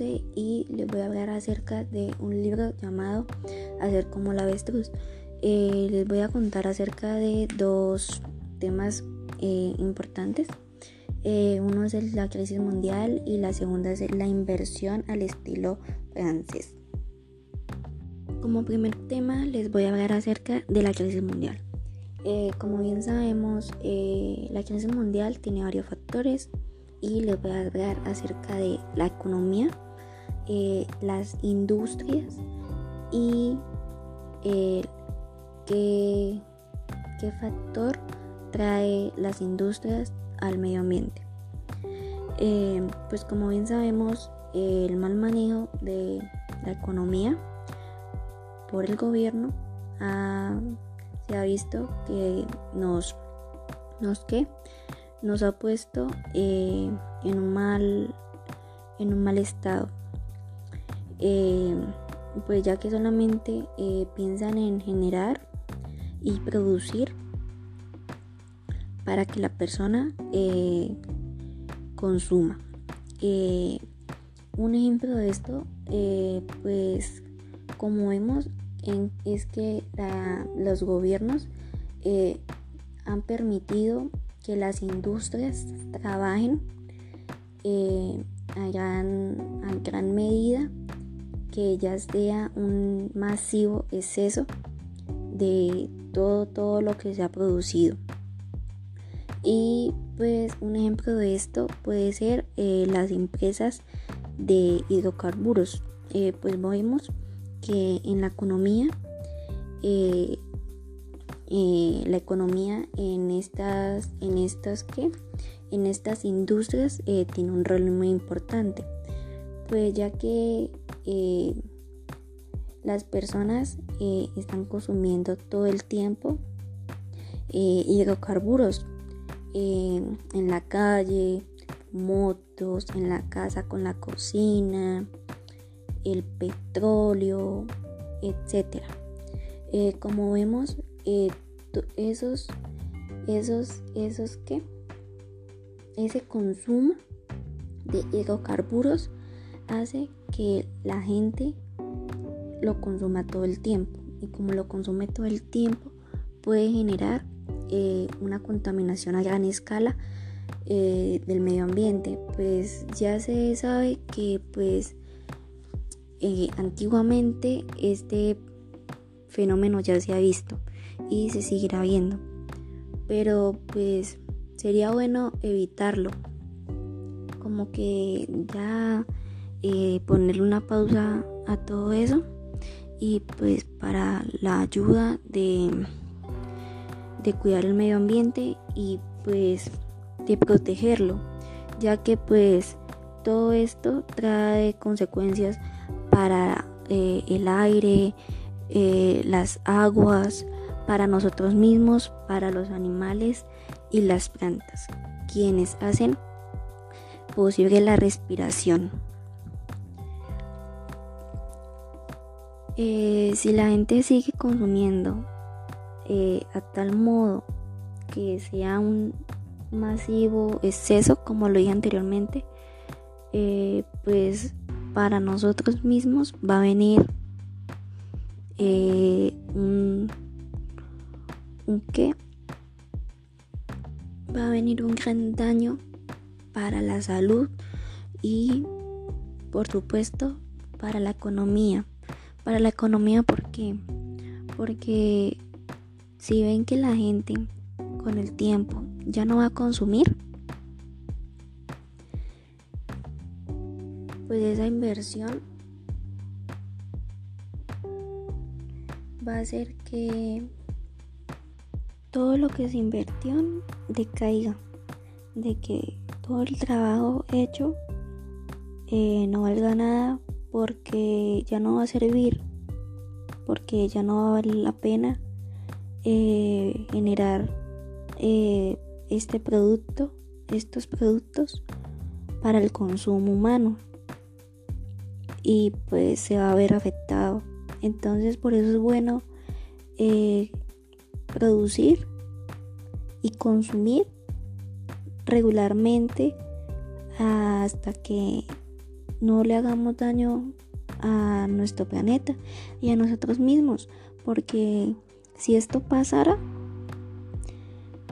12 y les voy a hablar acerca de un libro llamado Hacer como la avestruz. Eh, les voy a contar acerca de dos temas eh, importantes. Eh, uno es la crisis mundial y la segunda es la inversión al estilo francés. Como primer tema les voy a hablar acerca de la crisis mundial. como bien sabemos, la crisis mundial tiene varios factores y les voy a hablar acerca de la economía, eh, las industrias y eh, qué, factor trae las industrias al medio ambiente. Eh, pues como bien sabemos, el mal manejo de la economía por el gobierno se ha visto que nos, nos que nos ha puesto eh, en, un mal, en un mal estado. Eh, pues ya que solamente eh, piensan en generar y producir para que la persona consuma. un ejemplo de esto, pues como vemos, es que los gobiernos han permitido que las industrias trabajen eh, a, gran, medida, que ya sea un masivo exceso de todo, todo lo que se ha producido. Y pues un ejemplo de esto puede ser eh, las empresas de hidrocarburos. Eh, pues vemos que en la economía eh, la economía en estas, en estas que en estas industrias tiene un rol muy importante, pues ya que eh, las personas están consumiendo todo el tiempo hidrocarburos en la calle, motos, en la casa con la cocina, el petróleo, etcétera. como vemos, eh, esos, esos, esos que, ese consumo de hidrocarburos hace que la gente lo consuma todo el tiempo y como lo consume todo el tiempo puede generar eh, una contaminación a gran escala eh, del medio ambiente pues ya se sabe que pues antiguamente este fenómeno ya se ha visto y se seguirá viendo. Pero pues sería bueno evitarlo. Como que ya eh, ponerle una pausa a todo eso y pues para la ayuda de, de cuidar el medio ambiente y pues de protegerlo ya que pues todo esto trae consecuencias para eh, el aire, eh, las aguas, para nosotros mismos, para los animales y las plantas, quienes hacen posible la respiración. Eh, si la gente sigue consumiendo eh, a tal modo que sea un masivo exceso, como lo dije anteriormente, eh, pues para nosotros mismos va a venir un que va a venir un gran daño para la salud y por supuesto para la economía. Para la economía, ¿por qué? Porque si ven que la gente con el tiempo ya no va a consumir, pues esa inversión va a hacer que todo lo que se invirtió decaiga, de que todo el trabajo hecho eh, no valga nada porque ya no va a servir, porque ya no va a valer la pena eh, generar eh, este producto, estos productos para el consumo humano y pues se va a ver afectado. Entonces por eso es bueno producir y consumir regularmente hasta que no le hagamos daño a nuestro planeta y a nosotros mismos, porque si esto pasara,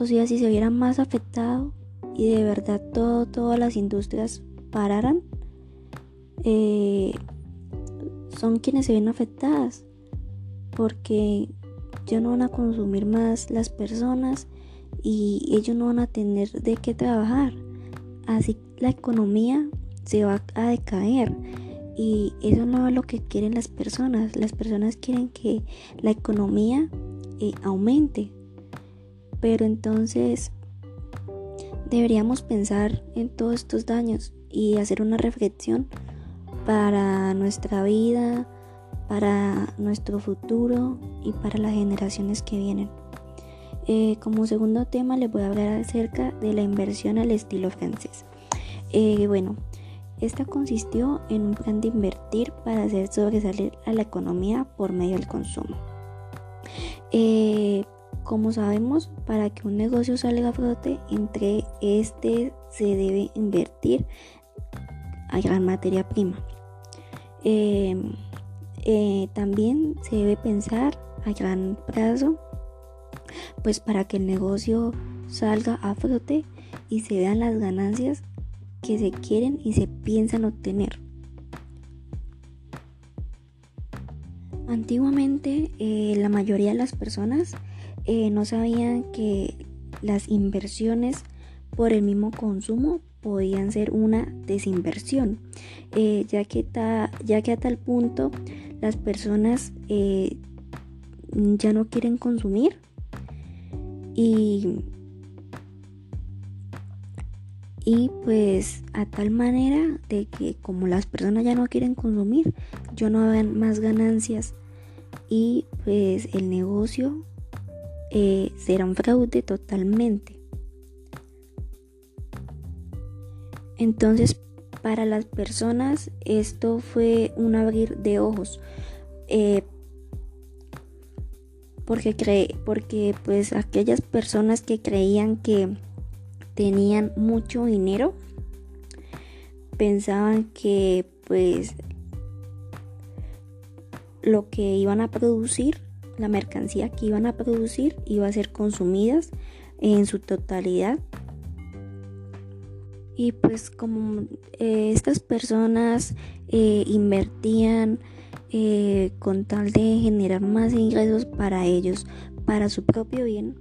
o sea, si se hubiera más afectado y de verdad todo, todas las industrias pararan, eh, son quienes se ven afectadas, porque ya no van a consumir más las personas y ellos no van a tener de qué trabajar. Así la economía se va a decaer y eso no es lo que quieren las personas. Las personas quieren que la economía eh, aumente. Pero entonces deberíamos pensar en todos estos daños y hacer una reflexión para nuestra vida, para nuestro futuro y para las generaciones que vienen. Eh, como segundo tema les voy a hablar acerca de la inversión al estilo francés. Eh, bueno, esta consistió en un plan de invertir para hacer sobresalir a la economía por medio del consumo. Eh, como sabemos, para que un negocio salga a flote, entre este se debe invertir a gran materia prima. también se debe pensar a gran plazo pues para que el negocio salga a flote y se vean las ganancias que se quieren y se piensan obtener. Antiguamente eh, la mayoría de las personas eh, no sabían que las inversiones por el mismo consumo podían ser una desinversión, eh, ya, que ya que a tal punto las personas ya no quieren consumir y, y pues a tal manera de que como las personas ya no quieren consumir, yo no hagan más ganancias y pues el negocio eh, será un fraude totalmente. Entonces, para las personas esto fue un abrir de ojos. Eh, porque, cree, porque pues aquellas personas que creían que tenían mucho dinero pensaban que pues lo que iban a producir, la mercancía que iban a producir iba a ser consumidas en su totalidad. Y pues como eh, estas personas eh, invertían eh, con tal de generar más ingresos para ellos, para su propio bien,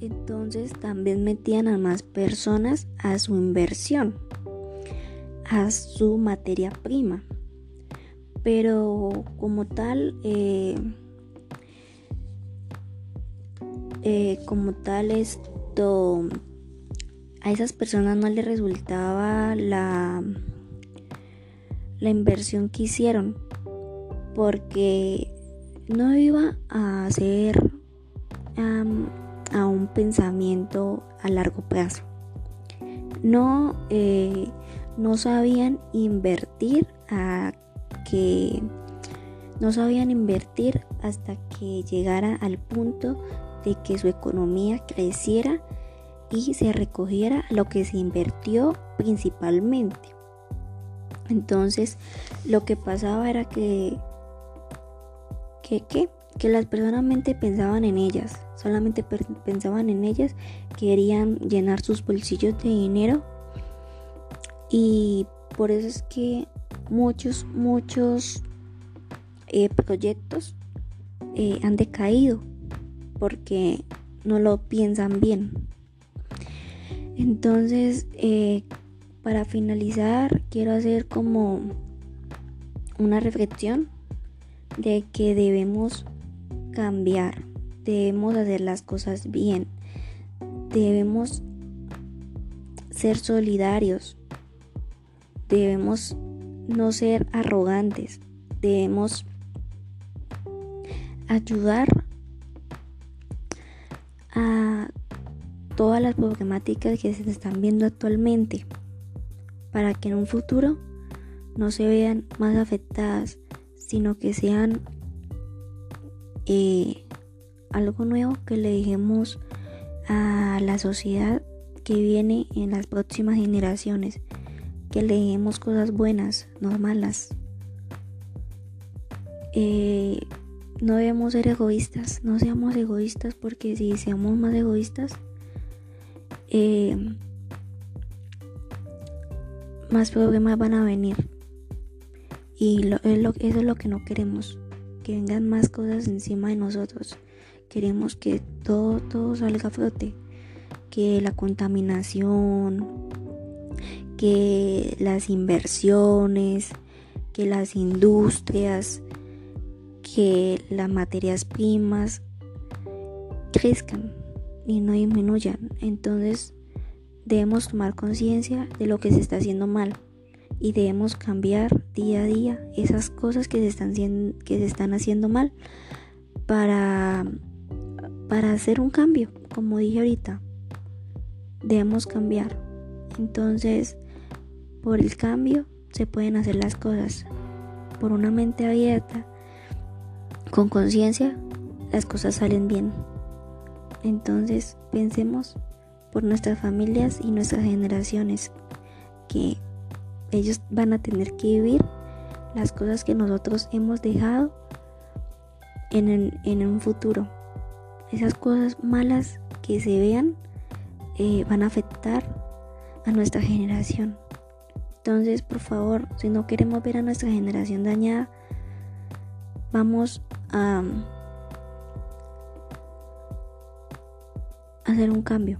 entonces también metían a más personas a su inversión, a su materia prima. Pero como tal, eh, eh, como tal esto, a esas personas no les resultaba la la inversión que hicieron porque no iba a ser a un pensamiento a largo plazo. No, eh, no sabían invertir a que no sabían invertir hasta que llegara al punto de que su economía creciera y se recogiera lo que se invirtió principalmente. Entonces, lo que pasaba era que, que, que las personas pensaban en ellas, solamente pensaban en ellas, querían llenar sus bolsillos de dinero y por eso es que muchos, muchos eh, proyectos eh, han decaído porque no lo piensan bien. Entonces, eh, para finalizar, quiero hacer como una reflexión de que debemos cambiar, debemos hacer las cosas bien, debemos ser solidarios, debemos no ser arrogantes, debemos ayudar a todas las problemáticas que se están viendo actualmente para que en un futuro no se vean más afectadas, sino que sean algo nuevo que le dejemos a la sociedad que viene en las próximas generaciones, que leemos cosas buenas, no malas. Eh, no debemos ser egoístas, no seamos egoístas porque si seamos más egoístas, eh, más problemas van a venir. Y eso es lo que no queremos, que vengan más cosas encima de nosotros. Queremos que todo, todo salga a flote, que la contaminación, que las inversiones, que las industrias, que las materias primas crezcan y no disminuyan. Entonces debemos tomar conciencia de lo que se está haciendo mal y debemos cambiar día a día esas cosas que se están, que se están haciendo mal para, para hacer un cambio, como dije ahorita. Debemos cambiar. Entonces, por el cambio se pueden hacer las cosas. Por una mente abierta, con conciencia, las cosas salen bien. Entonces, pensemos por nuestras familias y nuestras generaciones que ellos van a tener que vivir las cosas que nosotros hemos dejado en, un futuro. Esas cosas malas que se vean eh, van a afectar a nuestra generación. Entonces, por favor, si no queremos ver a nuestra generación dañada, vamos a hacer un cambio.